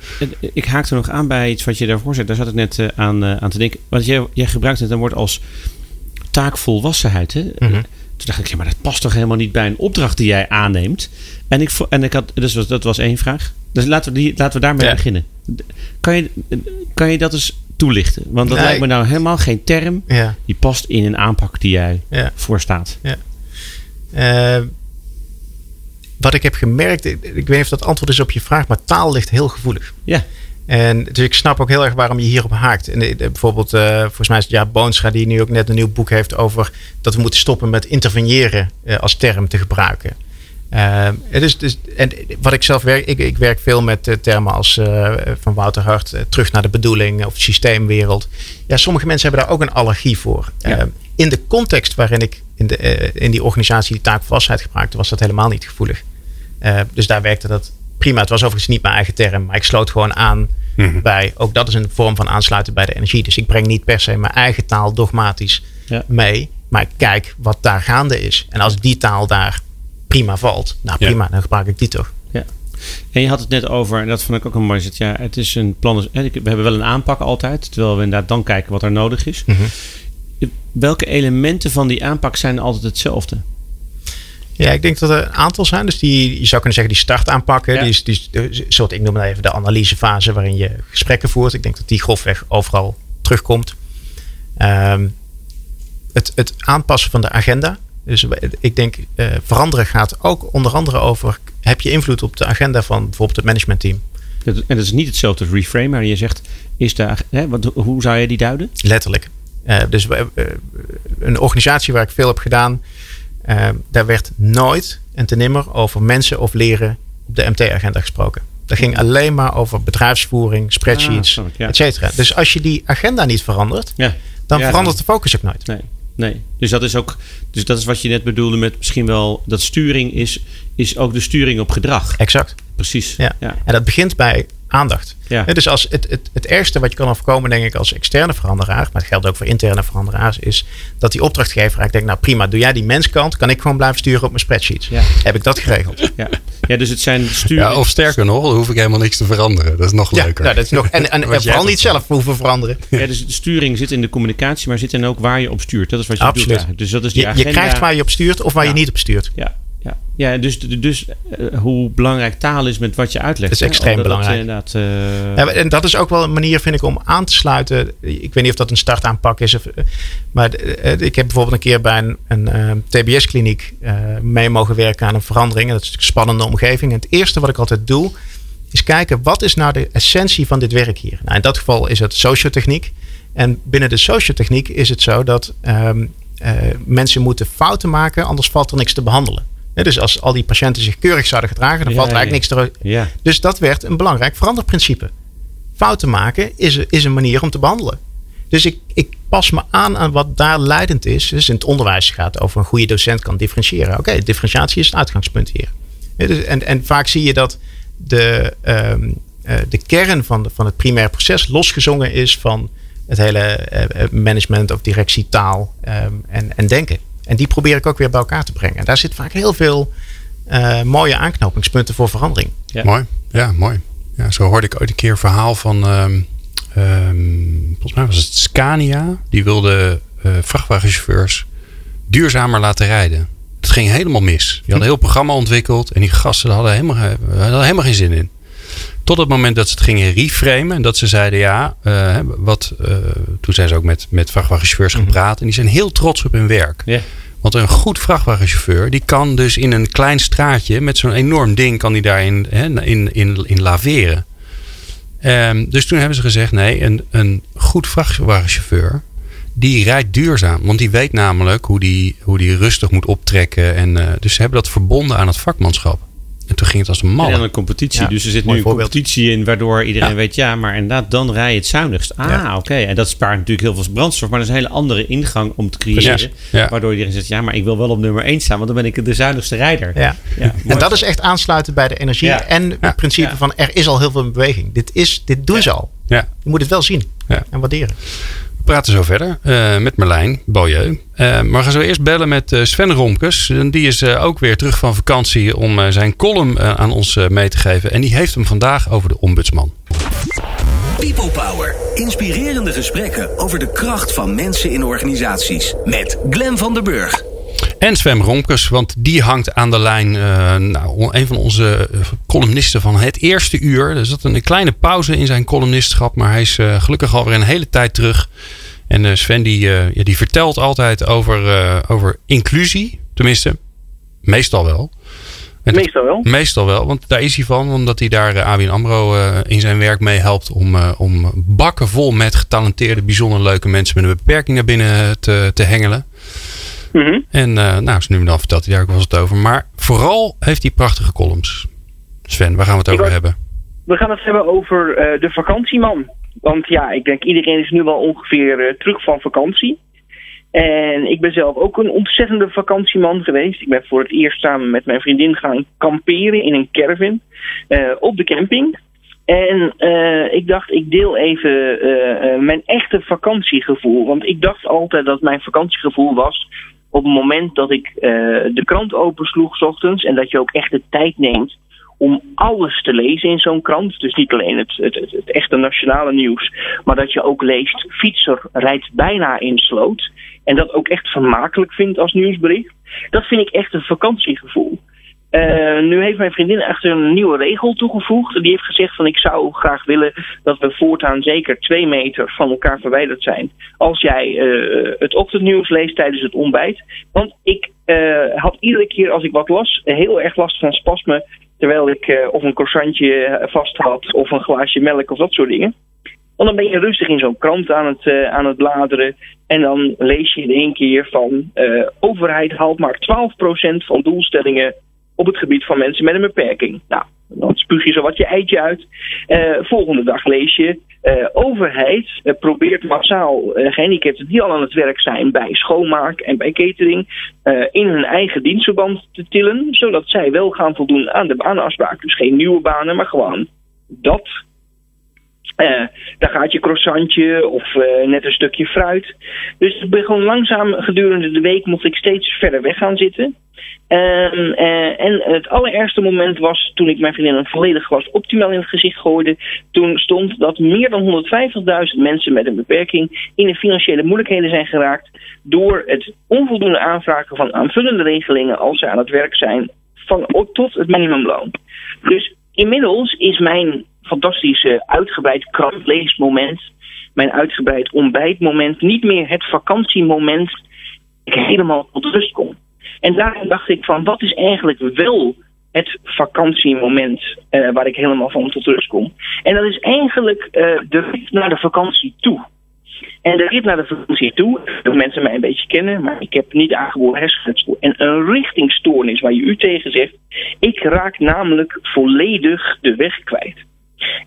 ik haakte nog aan bij iets wat je daarvoor zei. Daar zat ik net eh, aan, eh, aan te denken. Want jij, jij gebruikt het een woord als taakvolwassenheid. Hè? Mhm. Toen dacht ik, ja, maar dat past toch helemaal niet bij een opdracht die jij aanneemt. En ik, en ik had, dus was- dat was één vraag. Dus laten we, die, laten we daarmee Ja. beginnen. Kan je, kan je dat eens toelichten? Want dat Nee, lijkt me nou helemaal geen term Ja, die past in een aanpak die jij ja. voor staat. Eh, wat ik heb gemerkt, ik, ik weet niet of dat antwoord is op je vraag, maar taal ligt heel gevoelig. Ja, En dus ik snap ook heel erg waarom je hierop haakt. En eh, bijvoorbeeld, eh, volgens mij is het Jaap Boonstra die nu ook net een nieuw boek heeft over dat we moeten stoppen met interveneren eh, als term te gebruiken. Eh, het is, dus, en wat ik zelf werk, ik, ik werk veel met eh, termen als eh, van Wouter Hart, eh, terug naar de bedoeling of systeemwereld. Ja, sommige mensen hebben daar ook een allergie voor. Ja. Eh, in de context waarin ik in, de, eh, in die organisatie die taakvastheid gebruikte, was dat helemaal niet gevoelig. Eh, dus daar werkte dat prima. Het was overigens niet mijn eigen term, maar ik sloot gewoon aan Mhm. bij. Ook dat is een vorm van aansluiten bij de energie. Dus ik breng niet per se mijn eigen taal dogmatisch Ja. mee, maar ik kijk wat daar gaande is. En als die taal daar prima valt, nou Ja. prima, dan gebruik ik die toch. Ja. En je had het net over, en dat vond ik ook een mooi zet. Ja, het is een plan. We hebben wel een aanpak altijd, terwijl we inderdaad dan kijken wat er nodig is. Mhm. Welke elementen van die aanpak zijn altijd hetzelfde? Ja, ik denk dat er een aantal zijn. Dus die, je zou kunnen zeggen, die startaanpakken. Ja. Die is, die is een soort, ik noem het even de analysefase waarin je gesprekken voert. Ik denk dat die grofweg overal terugkomt. Ehm, het, het aanpassen van de agenda. Dus ik denk, eh, veranderen gaat ook onder andere over... heb je invloed op de agenda van bijvoorbeeld het managementteam? Dat- En dat is niet hetzelfde als reframe, maar je zegt, is daar, hè, wat, hoe zou je die duiden? Letterlijk. Eh, dus eh, een organisatie waar ik veel heb gedaan... eh, daar werd nooit en te nimmer over mensen of leren op de MT-agenda gesproken. Dat ging alleen maar over bedrijfsvoering, Ah, spreadsheets, ik, ja. et cetera. Dus als je die agenda niet verandert, Ja. dan Ja, verandert de focus ook nooit. Nee, nee. Dus dat is ook, dus dat is wat je net bedoelde met misschien wel dat sturing is, is ook de sturing op gedrag. Exact. Precies. Ja. En dat begint bij aandacht. Ja. Hè, Dus als het, het, het ergste wat je kan overkomen, denk ik, als externe veranderaar, maar het geldt ook voor interne veranderaars, is dat die opdrachtgever eigenlijk denkt, nou prima, doe jij die menskant, kan ik gewoon blijven sturen op mijn spreadsheets. Ja. Heb ik dat geregeld? Ja. ja, dus het zijn sturing. Ja, of sterker nog, dan hoef ik helemaal niks te veranderen. Dat is nog Ja, leuker. nou, dat is nog, en, en, [LAUGHS] jij vooral niet doet. zelf hoeven veranderen. Ja, dus de sturing zit in de communicatie, maar zit dan ook waar je op stuurt. Dat is wat je Absoluut. bedoelt eigenlijk. Dus dat is die Je, agenda. je krijgt waar je op stuurt of waar Ja. je niet op stuurt. Ja, ja. ja dus, dus eh, hoe belangrijk taal is met wat je uitlegt. Dat is extreem dat belangrijk. inderdaad, eh, Ja, en dat is ook wel een manier, vind ik, om aan te sluiten. Ik weet niet of dat een startaanpak is. Of, eh, maar ik heb bijvoorbeeld een keer bij een, een TBS-kliniek mee mogen werken aan een verandering. En dat is een spannende omgeving. En het eerste wat ik altijd doe, is kijken wat is nou de essentie van dit werk hier. Nou, in dat geval is het sociotechniek. En binnen de sociotechniek is het zo dat ehm, eh, mensen moeten fouten maken, anders valt er niks te behandelen. Dus als al die patiënten zich keurig zouden gedragen, dan Ja, valt er ja, eigenlijk niks te, ja. dus dat werd een belangrijk veranderprincipe. Fouten maken is, is een manier om te behandelen. Dus ik, ik pas me aan aan wat daar leidend is. Dus in het onderwijs gaat over een goede docent kan differentiëren. Oké, differentiatie is het uitgangspunt hier. Dus- En, en vaak zie je dat de, ehm, eh, de kern van, de, van het primair proces losgezongen is van het hele eh, eh, management of directietaal ehm, en, en denken. En die probeer ik ook weer bij elkaar te brengen. En daar zit vaak heel veel eh, mooie aanknopingspunten voor verandering. Ja. Mooi. Ja, mooi. Ja, zo hoorde ik ooit een keer een verhaal van, ehm, ehm, volgens mij was het Scania. Die wilde eh, vrachtwagenchauffeurs duurzamer laten rijden. Het ging helemaal mis. Die hadden een heel programma ontwikkeld en die gasten hadden helemaal, ge- hadden helemaal geen zin in. Tot het moment dat ze het gingen reframen. En dat ze zeiden, ja, uh, wat, uh, toen zijn ze ook met, met vrachtwagenchauffeurs gaan praten. En die zijn heel trots op hun werk. Want een goed vrachtwagenchauffeur, die kan dus in een klein straatje met zo'n enorm ding, kan die daarin hè, in, in, in laveren. Um, dus toen hebben ze gezegd, nee, een, een goed vrachtwagenchauffeur, die rijdt duurzaam. Want die weet namelijk hoe die, hoe die rustig moet optrekken. En, uh, dus ze hebben dat verbonden aan het vakmanschap. En toen ging het als een malle. En een competitie. Ja, dus er zit nu een voorbeeld. competitie in, waardoor iedereen Ja. weet, ja, maar inderdaad, dan rij je het zuinigst. Ah, Ja. oké. En dat spaart natuurlijk heel veel brandstof, maar dat is een hele andere ingang om te creëren. Waardoor iedereen zegt, ja, maar ik wil wel op nummer 1 staan, want dan ben ik de zuinigste rijder. Ja. Ja, En dat is echt aansluiten bij de energie Ja. en het Ja. principe Ja. van er is al heel veel in beweging. Dit, is, dit doen ze al. Ja. Je moet het wel zien Ja. en waarderen. Praten zo verder eh, met Marlijn Beaulieu. Eh, maar gaan zo eerst bellen met eh, Sven Romkes. Die is ook weer terug van vakantie om zijn column aan ons mee te geven. En die heeft hem vandaag over de ombudsman. People Power. Inspirerende gesprekken over de kracht van mensen in organisaties. Met Glen van der Burg. En Sven Romkes, want die hangt aan de lijn. eh, nou, een van onze eh, columnisten van het eerste uur. Er zat een kleine pauze in zijn columnistschap. Maar hij is eh, gelukkig alweer een hele tijd terug. En Sven die, ja, die vertelt altijd over, over inclusie. Tenminste, meestal wel. En Meestal wel. Meestal wel, want daar is hij van. Omdat hij daar ABN AMRO in zijn werk mee helpt. Om, om bakken vol met getalenteerde, bijzonder leuke mensen met een beperking naar binnen te, te hengelen. Mhm. En eh, nou, zo nu en dan vertelt hij daar ook wel eens wat over. Maar vooral heeft hij prachtige columns. Sven, waar gaan we het over hebben? We gaan het hebben over eh, de vakantieman. Want ja, ik denk iedereen is nu wel ongeveer eh, terug van vakantie. En ik ben zelf ook een ontzettende vakantieman geweest. Ik ben voor het eerst samen met mijn vriendin gaan kamperen in een caravan op de camping. En ik dacht, ik deel even mijn echte vakantiegevoel. Want ik dacht altijd dat mijn vakantiegevoel was op het moment dat ik eh, de krant opensloeg 's ochtends. En dat je ook echt de tijd neemt om alles te lezen in zo'n krant. Dus niet alleen het, het, het, het echte nationale nieuws, maar dat je ook leest: fietser rijdt bijna in sloot. En dat ook echt vermakelijk vindt als nieuwsbericht. Dat vind ik echt een vakantiegevoel. Eh, nu heeft mijn vriendin echter een nieuwe regel toegevoegd. Die heeft gezegd van ik zou graag willen dat we voortaan zeker twee meter van elkaar verwijderd zijn. Als jij eh, het ochtendnieuws leest tijdens het ontbijt. Want ik eh, had iedere keer als ik wat las heel erg last van spasmen. Terwijl ik of een croissantje vast had of een glaasje melk of dat soort dingen. Want dan ben je rustig in zo'n krant aan het, aan het bladeren. En dan lees je in één keer van overheid haalt maar 12% van doelstellingen op het gebied van mensen met een beperking. Nou, dan spuug je zo wat je eitje uit. Eh, volgende dag lees je. eh, overheid eh, probeert massaal eh, gehandicapten die al aan het werk zijn bij schoonmaak en bij catering in hun eigen dienstverband te tillen, zodat zij wel gaan voldoen aan de banenafspraak. Dus geen nieuwe banen, maar gewoon dat. Eh, dan gaat je croissantje of eh, net een stukje fruit. Dus ik ben gewoon langzaam gedurende de week mocht ik steeds verder weg gaan zitten. Ehm, eh, en het allerergste moment was toen ik mijn vriendin een volledig glas optimaal in het gezicht gooide. Toen stond dat meer dan 150.000 mensen met een beperking in de financiële moeilijkheden zijn geraakt. door het onvoldoende aanvragen van aanvullende regelingen als ze aan het werk zijn. Van, tot het minimumloon. Dus inmiddels is mijn fantastische uitgebreid krantleesmoment. mijn uitgebreid ontbijtmoment. niet meer het vakantiemoment. ik helemaal tot rust kom. En daarom dacht ik van wat is eigenlijk wel het vakantiemoment eh, waar ik helemaal van tot rust kom. En dat is eigenlijk eh, de rit naar de vakantie toe. En de rit naar de vakantie toe, dat mensen mij een beetje kennen, maar ik heb niet aangeboren hersenletsel. En een richtingstoornis waar je u tegen zegt. Ik raak namelijk volledig de weg kwijt.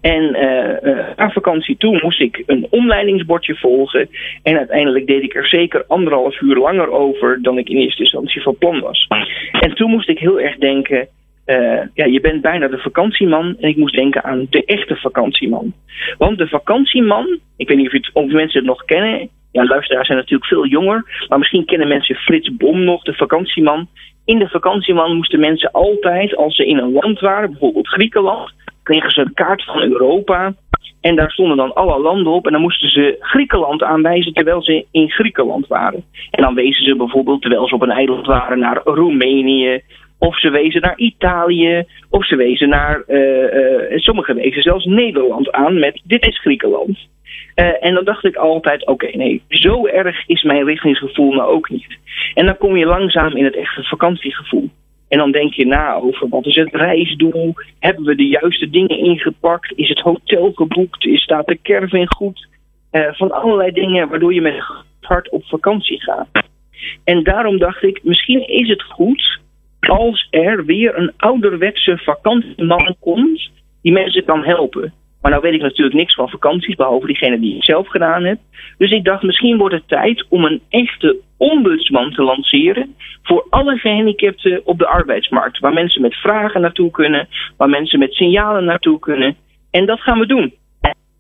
En eh, eh, aan vakantie toe moest ik een omleidingsbordje volgen. En uiteindelijk deed ik er zeker anderhalf uur langer over dan ik in eerste instantie van plan was. En toen moest ik heel erg denken. eh, ja, je bent bijna de vakantieman. En ik moest denken aan de echte vakantieman. Want de vakantieman, ik weet niet of, het, mensen het nog kennen. Ja, luisteraars zijn natuurlijk veel jonger. Maar misschien kennen mensen Frits Bom nog, de vakantieman. In de vakantieman moesten mensen altijd, als ze in een land waren, bijvoorbeeld Griekenland, kregen ze een kaart van Europa. En daar stonden dan alle landen op. En dan moesten ze Griekenland aanwijzen terwijl ze in Griekenland waren. En dan wezen ze bijvoorbeeld, terwijl ze op een eiland waren, naar Roemenië, Of ze wezen naar Italië. Of ze wezen naar. Uh, sommigen wezen zelfs Nederland aan met: dit is Griekenland. Uh, en dan dacht ik altijd: oké, nee, zo erg is mijn richtingsgevoel nou ook niet. En dan kom je langzaam in het echte vakantiegevoel. En dan denk je na over wat is het reisdoel? Hebben we de juiste dingen ingepakt? Is het hotel geboekt? Is, staat de caravan goed? Uh, van allerlei dingen waardoor je met hart op vakantie gaat. En daarom dacht ik, misschien is het goed als er weer een ouderwetse vakantieman komt die mensen kan helpen. Maar nou weet ik natuurlijk niks van vakanties, behalve diegene die ik zelf gedaan heb. Dus ik dacht, misschien wordt het tijd om een echte ombudsman te lanceren voor alle gehandicapten op de arbeidsmarkt. Waar mensen met vragen naartoe kunnen, waar mensen met signalen naartoe kunnen. En dat gaan we doen.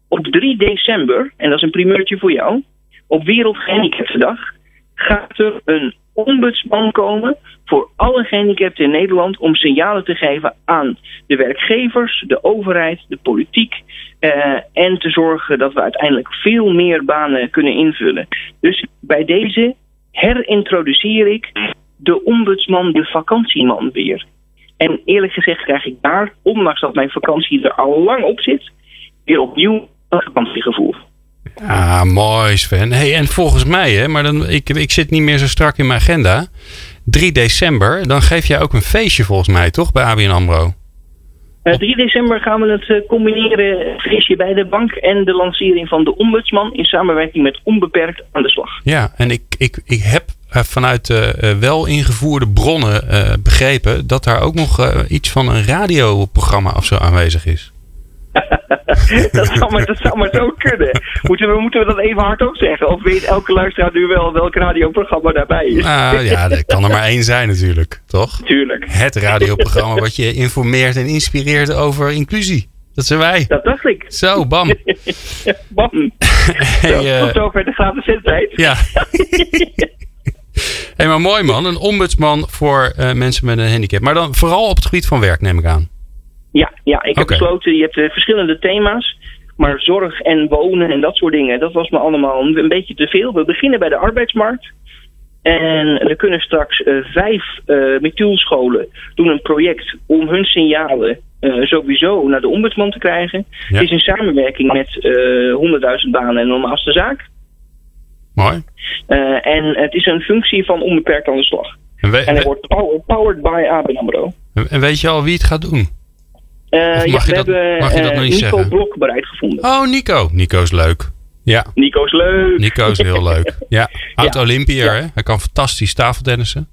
Op 3 december, en dat is een primeurtje voor jou, op Wereldgehandicaptendag gaat er een ombudsman komen voor alle gehandicapten in Nederland om signalen te geven aan de werkgevers, de overheid, de politiek uh, en te zorgen dat we uiteindelijk veel meer banen kunnen invullen. Dus bij deze herintroduceer ik de ombudsman, de vakantieman weer. En eerlijk gezegd krijg ik daar, ondanks dat mijn vakantie er al lang op zit, weer opnieuw een vakantiegevoel. Ah, mooi Sven. Hey, en volgens mij, hè, maar dan, ik, ik zit niet meer zo strak in mijn agenda. 3 december, dan geef jij ook een feestje volgens mij, toch? Bij ABN AMRO. Uh, eh, 3 december gaan we het uh, combineren, feestje bij de bank en de lancering van de ombudsman in samenwerking met Onbeperkt aan de slag. Ja, en ik, ik, ik heb uh, vanuit wel ingevoerde bronnen begrepen dat daar ook nog iets van een radioprogramma of zo aanwezig is. [LAUGHS] dat, zou maar, dat zou maar zo kunnen. Moeten we, moeten we dat even hardop zeggen? Of weet elke luisteraar nu wel welk radioprogramma daarbij is? Nou ja, er kan er maar één zijn natuurlijk, toch? Tuurlijk. Het radioprogramma wat je informeert en inspireert over inclusie. Dat zijn wij. Dat dacht ik. Zo, bam. [LAUGHS] bam. Hey, Zo, uh, tot zover de gratis zendtijd. Ja. [LAUGHS] hey, maar mooi man. Een ombudsman voor uh, mensen met een handicap. Maar dan vooral op het gebied van werk neem ik aan. Ja, ja ik heb besloten, je hebt uh, verschillende thema's. Maar zorg en wonen en dat soort dingen, dat was me allemaal een beetje te veel. We beginnen bij de arbeidsmarkt. En er kunnen straks uh, vijf uh, doen een project om hun signalen uh, sowieso naar de ombudsman te krijgen. Ja. Het is in samenwerking met 100.000 banen en normaalste zaak. Mooi. en het is een functie van onbeperkt aan de slag. En het wordt powered by ABN AMRO. En weet je al wie het gaat doen? Uh, ja, we dat, hebben mag je dat nog niet Nico zeggen? Blok bereid gevonden. Oh, Nico. Nico is leuk. Ja. Nico is leuk. Nico is heel leuk. Ja. [LAUGHS] Oud Olympiër, hè? Hij kan fantastisch tafeltennissen.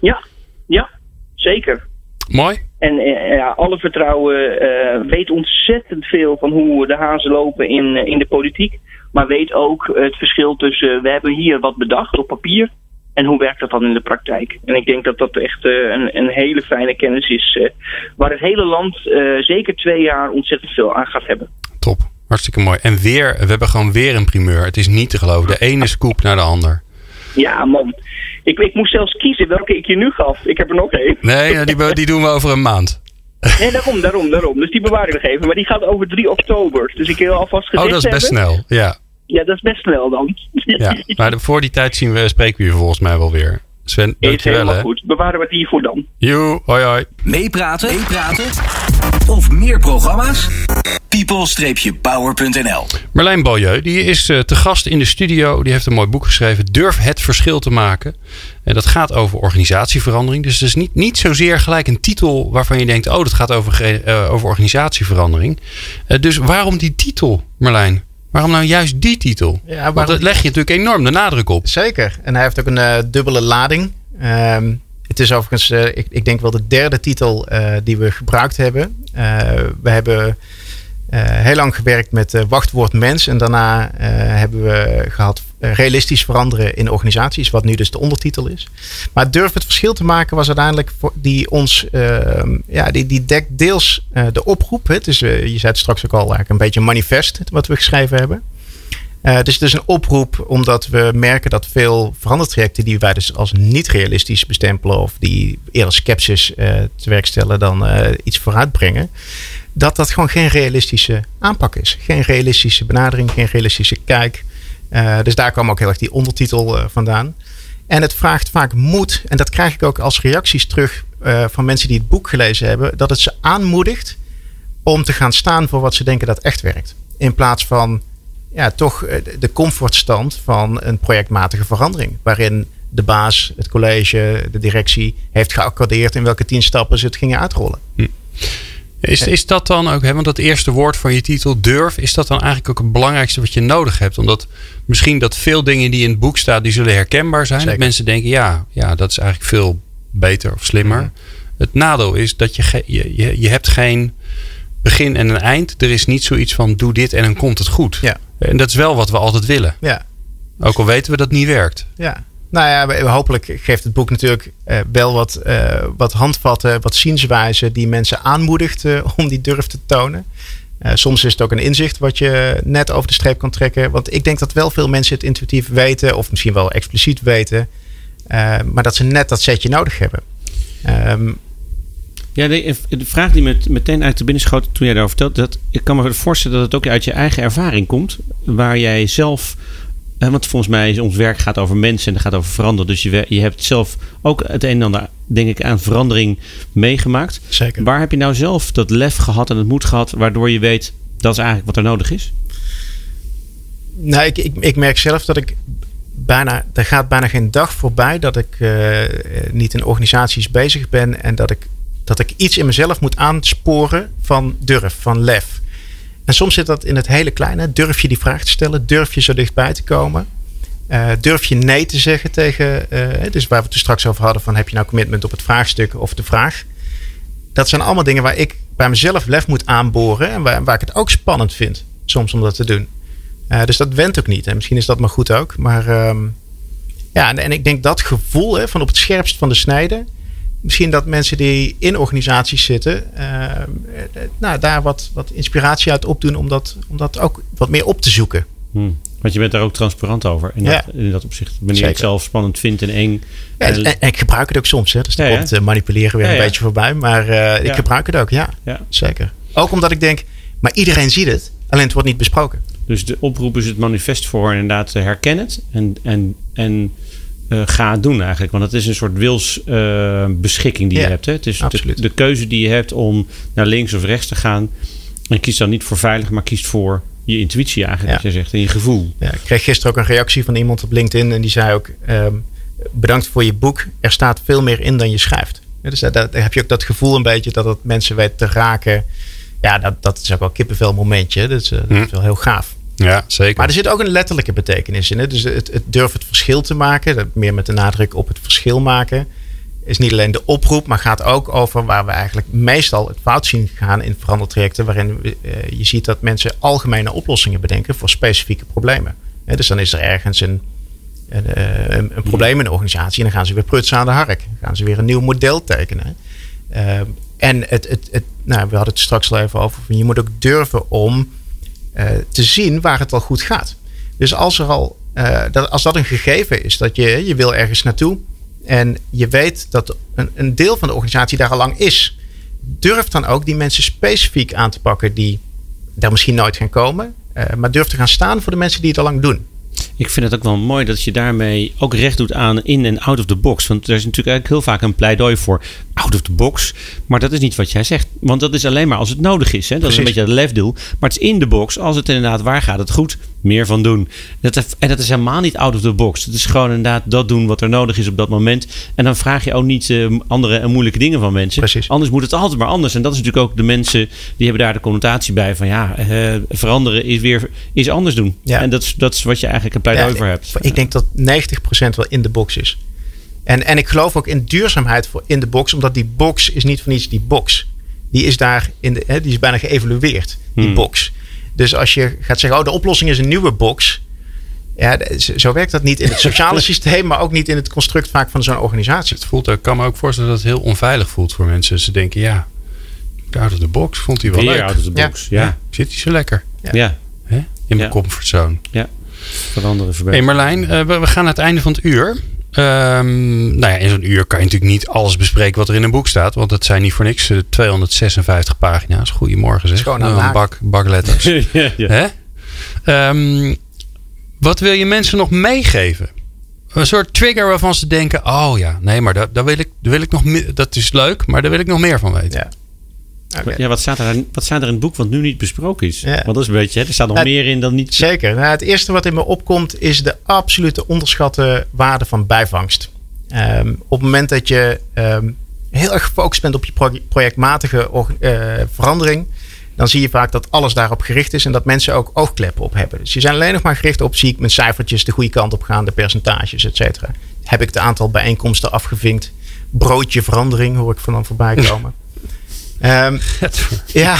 Ja, ja, zeker. Mooi. En uh, ja, alle vertrouwen uh, weet ontzettend veel van hoe de hazen lopen in, in de politiek. Maar weet ook het verschil tussen, we hebben hier wat bedacht op papier. En hoe werkt dat dan in de praktijk? En ik denk dat dat echt uh, een, een, hele fijne kennis is. Uh, waar het hele land uh, zeker twee jaar ontzettend veel aan gaat hebben. Top, hartstikke mooi. En weer, we hebben gewoon weer een primeur. Het is niet te geloven. De ene scoop naar de ander. Ja, man. Ik, ik moest zelfs kiezen welke ik je nu gaf. Ik heb er nog één. Nee, die, die doen we over een maand. Nee, daarom, daarom, daarom. Dus die bewaar ik nog even. Maar die gaat over 3 oktober. Dus ik wil alvast gezegd Oh, dat is best hebben. snel. Ja. Ja, dat is best snel dan. Ja, [LAUGHS] maar voor die tijd zien we, spreken we je volgens mij wel weer. Sven, dankjewel hè. goed. Bewaren we het hiervoor dan. Joe, hoi hoi. Meepraten, meepraten of meer programma's? people-power.nl Marlijn Beaulieu, die is uh, te gast in de studio. Die heeft een mooi boek geschreven. Durf het verschil te maken. En dat gaat over organisatieverandering. Dus het is niet, niet zozeer gelijk een titel waarvan je denkt... oh, dat gaat over, uh, over organisatieverandering. Uh, dus waarom die titel, Marlijn? Waarom nou juist die titel? Ja, waarom... Want dat leg je natuurlijk enorm de nadruk op. Zeker. En hij heeft ook een uh, dubbele lading. Um, het is overigens, uh, ik, ik, denk wel de derde titel uh, die we gebruikt hebben. we hebben heel lang gewerkt met wachtwoord mens. En daarna hebben we gehad realistisch veranderen in organisaties. Wat nu dus de ondertitel is. Maar durf het verschil te maken was uiteindelijk voor die ons, ja, die, die dekt deels de oproep. Het is, je zei het straks ook al, eigenlijk een beetje een manifest wat we geschreven hebben. Uh, dus het is een oproep omdat we merken dat veel verandertrajecten die wij dus als niet realistisch bestempelen of die eerder sceptisch te werk stellen dan uh, iets vooruitbrengen, dat dat gewoon geen realistische aanpak is. Geen realistische benadering, geen realistische kijk. dus daar kwam ook heel erg die ondertitel vandaan. En het vraagt vaak moed. En dat krijg ik ook als reacties terug uh, van mensen die het boek gelezen hebben. Dat het ze aanmoedigt om te gaan staan voor wat ze denken dat echt werkt. In plaats van ja, toch de comfortstand van een projectmatige verandering. Waarin de baas, het college, de directie heeft geaccordeerd in welke tien stappen ze het gingen uitrollen. Hm. Is, is dat dan ook, hè, want dat eerste woord van je titel, durf, is dat dan eigenlijk ook het belangrijkste wat je nodig hebt? Omdat misschien dat veel dingen die in het boek staan, die zullen herkenbaar zijn. Dat mensen denken, ja, ja, dat is eigenlijk veel beter of slimmer. Mhm. Het nadeel is dat je, je, je, je hebt geen begin en een eind. Er is niet zoiets van doe dit en dan komt het goed. Ja. En dat is wel wat we altijd willen. Ja. Ook al weten we dat het niet werkt. Ja. Nou ja, hopelijk geeft het boek natuurlijk uh, wel wat, uh, wat handvatten, wat zienswijzen die mensen aanmoedigt uh, om die durf te tonen. soms is het ook een inzicht wat je net over de streep kan trekken. Want ik denk dat wel veel mensen het intuïtief weten, of misschien wel expliciet weten, maar dat ze net dat setje nodig hebben. Um, ja, de, vraag die me meteen uit de binnen schoot toen jij daarover vertelde, dat ik kan me voorstellen dat het ook uit je eigen ervaring komt, waar jij zelf want volgens mij is ons werk gaat over mensen en het gaat over veranderen. Dus je, je hebt zelf ook het een en ander, denk ik, aan verandering meegemaakt. Zeker. Waar heb je nou zelf dat lef gehad en het moed gehad, waardoor je weet dat is eigenlijk wat er nodig is? Nou, ik, ik, ik merk zelf dat ik bijna, er gaat bijna geen dag voorbij dat ik uh, niet in organisaties bezig ben en dat ik, dat ik iets in mezelf moet aansporen van durf, van lef. En soms zit dat in het hele kleine. Durf je die vraag te stellen? Durf je zo dichtbij te komen? Uh, durf je nee te zeggen tegen, uh, dus waar we het er straks over hadden, van heb je nou commitment op het vraagstuk of de vraag? Dat zijn allemaal dingen waar ik bij mezelf lef moet aanboren en waar, ik het ook spannend vind, soms om dat te doen. Uh, dus dat went ook niet. En misschien is dat maar goed ook. Maar um, ja, en, ik denk dat gevoel hè, van op het scherpst van de snede, misschien dat mensen die in organisaties zitten, uh, nou, daar wat, wat inspiratie uit opdoen om dat, om dat ook wat meer op te zoeken. Hmm. Want je bent daar ook transparant over. In, dat, in dat opzicht. Wanneer je het zelf spannend vindt en eng. Ja, en, ik gebruik het ook soms. Hè. Dus ja, komt uh, manipuleren weer een beetje voorbij. Maar uh, ik gebruik het ook, ja. Zeker. Ook omdat ik denk, maar iedereen ziet het. Alleen het wordt niet besproken. Dus de oproep is het manifest voor inderdaad herken het. En, en, en uh, ga doen eigenlijk. Want het is een soort wilsbeschikking die je hebt. Hè? Het is de, de, keuze die je hebt om naar links of rechts te gaan. En kies dan niet voor veilig, maar kiest voor je intuïtie eigenlijk, ja. wat je zegt, en je gevoel. Ja, ik kreeg gisteren ook een reactie van iemand op LinkedIn en die zei ook: um, bedankt voor je boek. Er staat veel meer in dan je schrijft. Ja, dus daar, heb je ook dat gevoel een beetje dat het mensen weet te raken. Ja, dat, dat is ook wel kippenvel momentje. Dat is, uh, dat is hm. wel heel gaaf. Ja, zeker. Maar er zit ook een letterlijke betekenis in. Hè? Dus het, het het verschil te maken, meer met de nadruk op het verschil maken, is niet alleen de oproep, maar gaat ook over waar we eigenlijk meestal het fout zien gaan in verandertrajecten, waarin we, uh, je ziet dat mensen algemene oplossingen bedenken voor specifieke problemen. dus dan is er ergens een, een, uh, een, een, probleem in de organisatie en dan gaan ze weer prutsen aan de hark. Gaan ze weer een nieuw model tekenen. Uh, en het, het, het, nou, we hadden het straks al even over. Je moet ook durven om te zien waar het al goed gaat. Dus als, er al, uh, dat, als dat een gegeven is, dat je, je wil ergens naartoe en je weet dat een, een deel van de organisatie daar al lang is, durf dan ook die mensen specifiek aan te pakken die daar misschien nooit gaan komen, uh, maar durf te gaan staan voor de mensen die het al lang doen. Ik vind het ook wel mooi dat je daarmee ook recht doet aan in en out of the box. Want er is natuurlijk eigenlijk heel vaak een pleidooi voor out of the box. Maar dat is niet wat jij zegt. Want dat is alleen maar als het nodig is. Hè? Dat is een beetje het lefdoel. Maar het is in de box. Als het inderdaad waar gaat het goed. Meer van doen. Dat, en dat is helemaal niet out of the box. Het is gewoon inderdaad dat doen wat er nodig is op dat moment. En dan vraag je ook niet uh, andere en moeilijke dingen van mensen. Precies. Anders moet het altijd maar anders. En dat is natuurlijk ook de mensen die hebben daar de connotatie bij. Van ja, uh, veranderen is weer is anders doen. Ja. En dat is, dat is wat je eigenlijk een pleidooi ja, voor hebt. Ik denk dat 90% wel in de box is. En, en ik geloof ook in duurzaamheid voor in de box, omdat die box is niet van iets die box. Die is daar in de, hè, die is bijna geëvalueerd, die hmm. box. Dus als je gaat zeggen, oh, de oplossing is een nieuwe box. Ja, zo werkt dat niet in het sociale [LAUGHS] systeem, maar ook niet in het construct vaak van zo'n organisatie. Het voelt, ik kan me ook voorstellen dat het heel onveilig voelt voor mensen. Ze denken, ja, out of the box vond hij wel Weer leuk. out of the box, ja. ja. Zit hij zo lekker? Ja. ja. Hè? In mijn comfortzone. Ja. Veranderen, verbeteren. Hey Marlijn, uh, we gaan naar het einde van het uur. Um, nou ja, in zo'n uur kan je natuurlijk niet alles bespreken wat er in een boek staat. Want dat zijn niet voor niks 256 eh, pagina's. Goedemorgen zeg. Gewoon een bak, bak letters. [LAUGHS] ja, ja. Um, wat wil je mensen nog meegeven? een soort trigger waarvan ze denken: oh ja, nee, maar daar, daar wil ik, daar wil ik nog meer. Dat is leuk, maar daar wil ik nog meer van weten. Ja. Ja, wat staat, er, wat staat er in het boek wat nu niet besproken is? Ja. Want dat is een beetje, hè, er staat nog Ja, meer in dan niet. Zeker. Nou, het eerste wat in me opkomt is de absolute onderschatte waarde van bijvangst. Ehm, op het moment dat je ehm, heel erg gefocust bent op je pro- projectmatige eh, verandering, dan zie je vaak dat alles daarop gericht is en dat mensen ook oogkleppen op hebben. Dus je zijn alleen nog maar gericht op zie ik mijn cijfertjes de goede kant op gaan, de percentages, et cetera. Heb ik het aantal bijeenkomsten afgevinkt? Broodje verandering hoor ik van dan voorbij [LAUGHS] komen. Ehm, [LAUGHS] ja,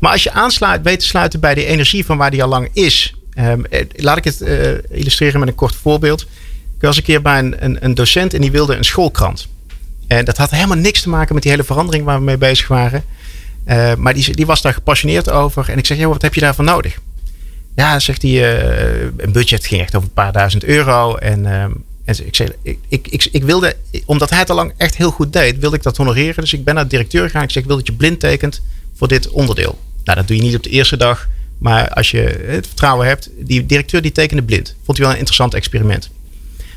maar als je aansluit, weet te sluiten bij die energie van waar die al lang is. Ehm, eh, laat ik het eh, illustreren met een kort voorbeeld. Ik was een keer bij een, een, een docent en die wilde een schoolkrant. En dat had helemaal niks te maken met die hele verandering waar we mee bezig waren. Eh, maar die, die was daar gepassioneerd over. En ik zeg, joh, wat heb je daarvan nodig? Ja, zegt hij, eh, een budget ging echt over een paar duizend euro. En, ehm, en ik zei, ik, ik, ik, ik wilde, omdat hij het al lang echt heel goed deed, wilde ik dat honoreren. Dus ik ben naar de directeur gegaan. Ik zeg, ik wil dat je blind tekent voor dit onderdeel. Nou, dat doe je niet op de eerste dag. Maar als je het vertrouwen hebt, die directeur die tekende blind. Vond hij wel een interessant experiment.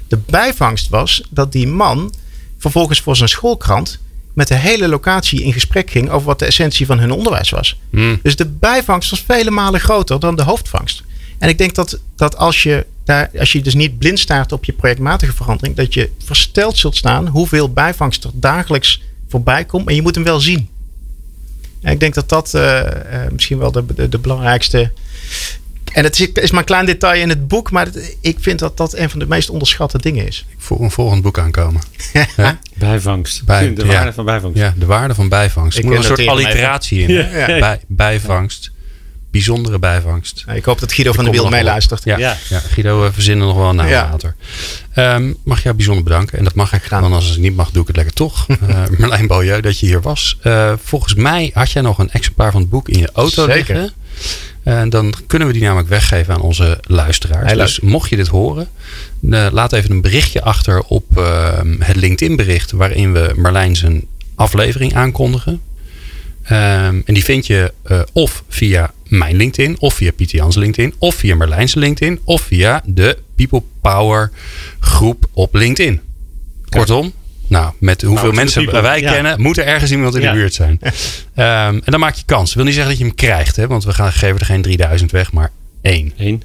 De bijvangst was dat die man vervolgens voor zijn schoolkrant met de hele locatie in gesprek ging over wat de essentie van hun onderwijs was. Hmm. Dus de bijvangst was vele malen groter dan de hoofdvangst. En ik denk dat, dat als, je daar, als je dus niet blind staart op je projectmatige verandering, dat je versteld zult staan hoeveel bijvangst er dagelijks voorbij komt. En je moet hem wel zien. En ik denk dat dat eh, eh, misschien wel de, de, de belangrijkste. En het is, is maar een klein detail in het boek, maar het- ik vind dat dat een van de meest onderschatte dingen is. Ik voel een volgend boek aankomen. [LAUGHS] Bijvangst. Bij- de ja. waarde van bijvangst. Ja, de waarde van bijvangst. Ik moet een soort alliteratie in. Ja. Bij, bijvangst. Bijzondere bijvangst. Ik hoop dat Guido van der kom Wiel er meeluistert. Ja, Ja. ja. Guido, we verzinnen nog wel een naam Ja. later. Ehm, mag jou bijzonder bedanken. En dat mag ik Graag. dan als het niet mag, doe ik het lekker toch. [LAUGHS] Eh Merlijn Beaulieu, dat je hier was. Eh, volgens mij had jij nog een exemplaar van het boek in je auto Zeker. liggen. En dan kunnen we die namelijk weggeven aan onze luisteraars. Heel leuk. dus mocht je dit horen, eh, laat even een berichtje achter op ehm, het LinkedIn bericht waarin we Marlijn zijn aflevering aankondigen. Ehm, en die vind je eh, of via mijn LinkedIn, of via Pieter Jans LinkedIn, of via Marlijn's LinkedIn, of via de People Power groep op LinkedIn. Kortom, nou, met hoeveel to the mensen people, wij ja. kennen, moet er ergens iemand in Ja. de buurt zijn. [LAUGHS] Ehm, en dan maak je kans. Dat wil niet zeggen dat je hem krijgt, hè, want we gaan geven er geen 3000 weg, maar één. Eén.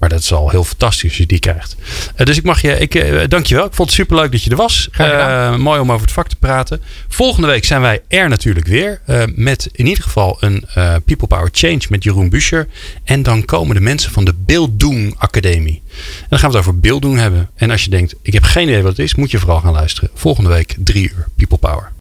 Maar dat is al heel fantastisch als je die krijgt. Eh, dus ik mag je, ik, eh, dank je wel. Ik vond het superleuk dat je er was. Eh, mooi om over het vak te praten. Volgende week zijn wij er natuurlijk weer. met in ieder geval een People Power Change met Jeroen Buscher. En dan komen de mensen van de Beelddoen Academie. En dan gaan we het over beelddoen hebben. En als je denkt, ik heb geen idee wat het is, moet je vooral gaan luisteren. Volgende week drie uur People Power.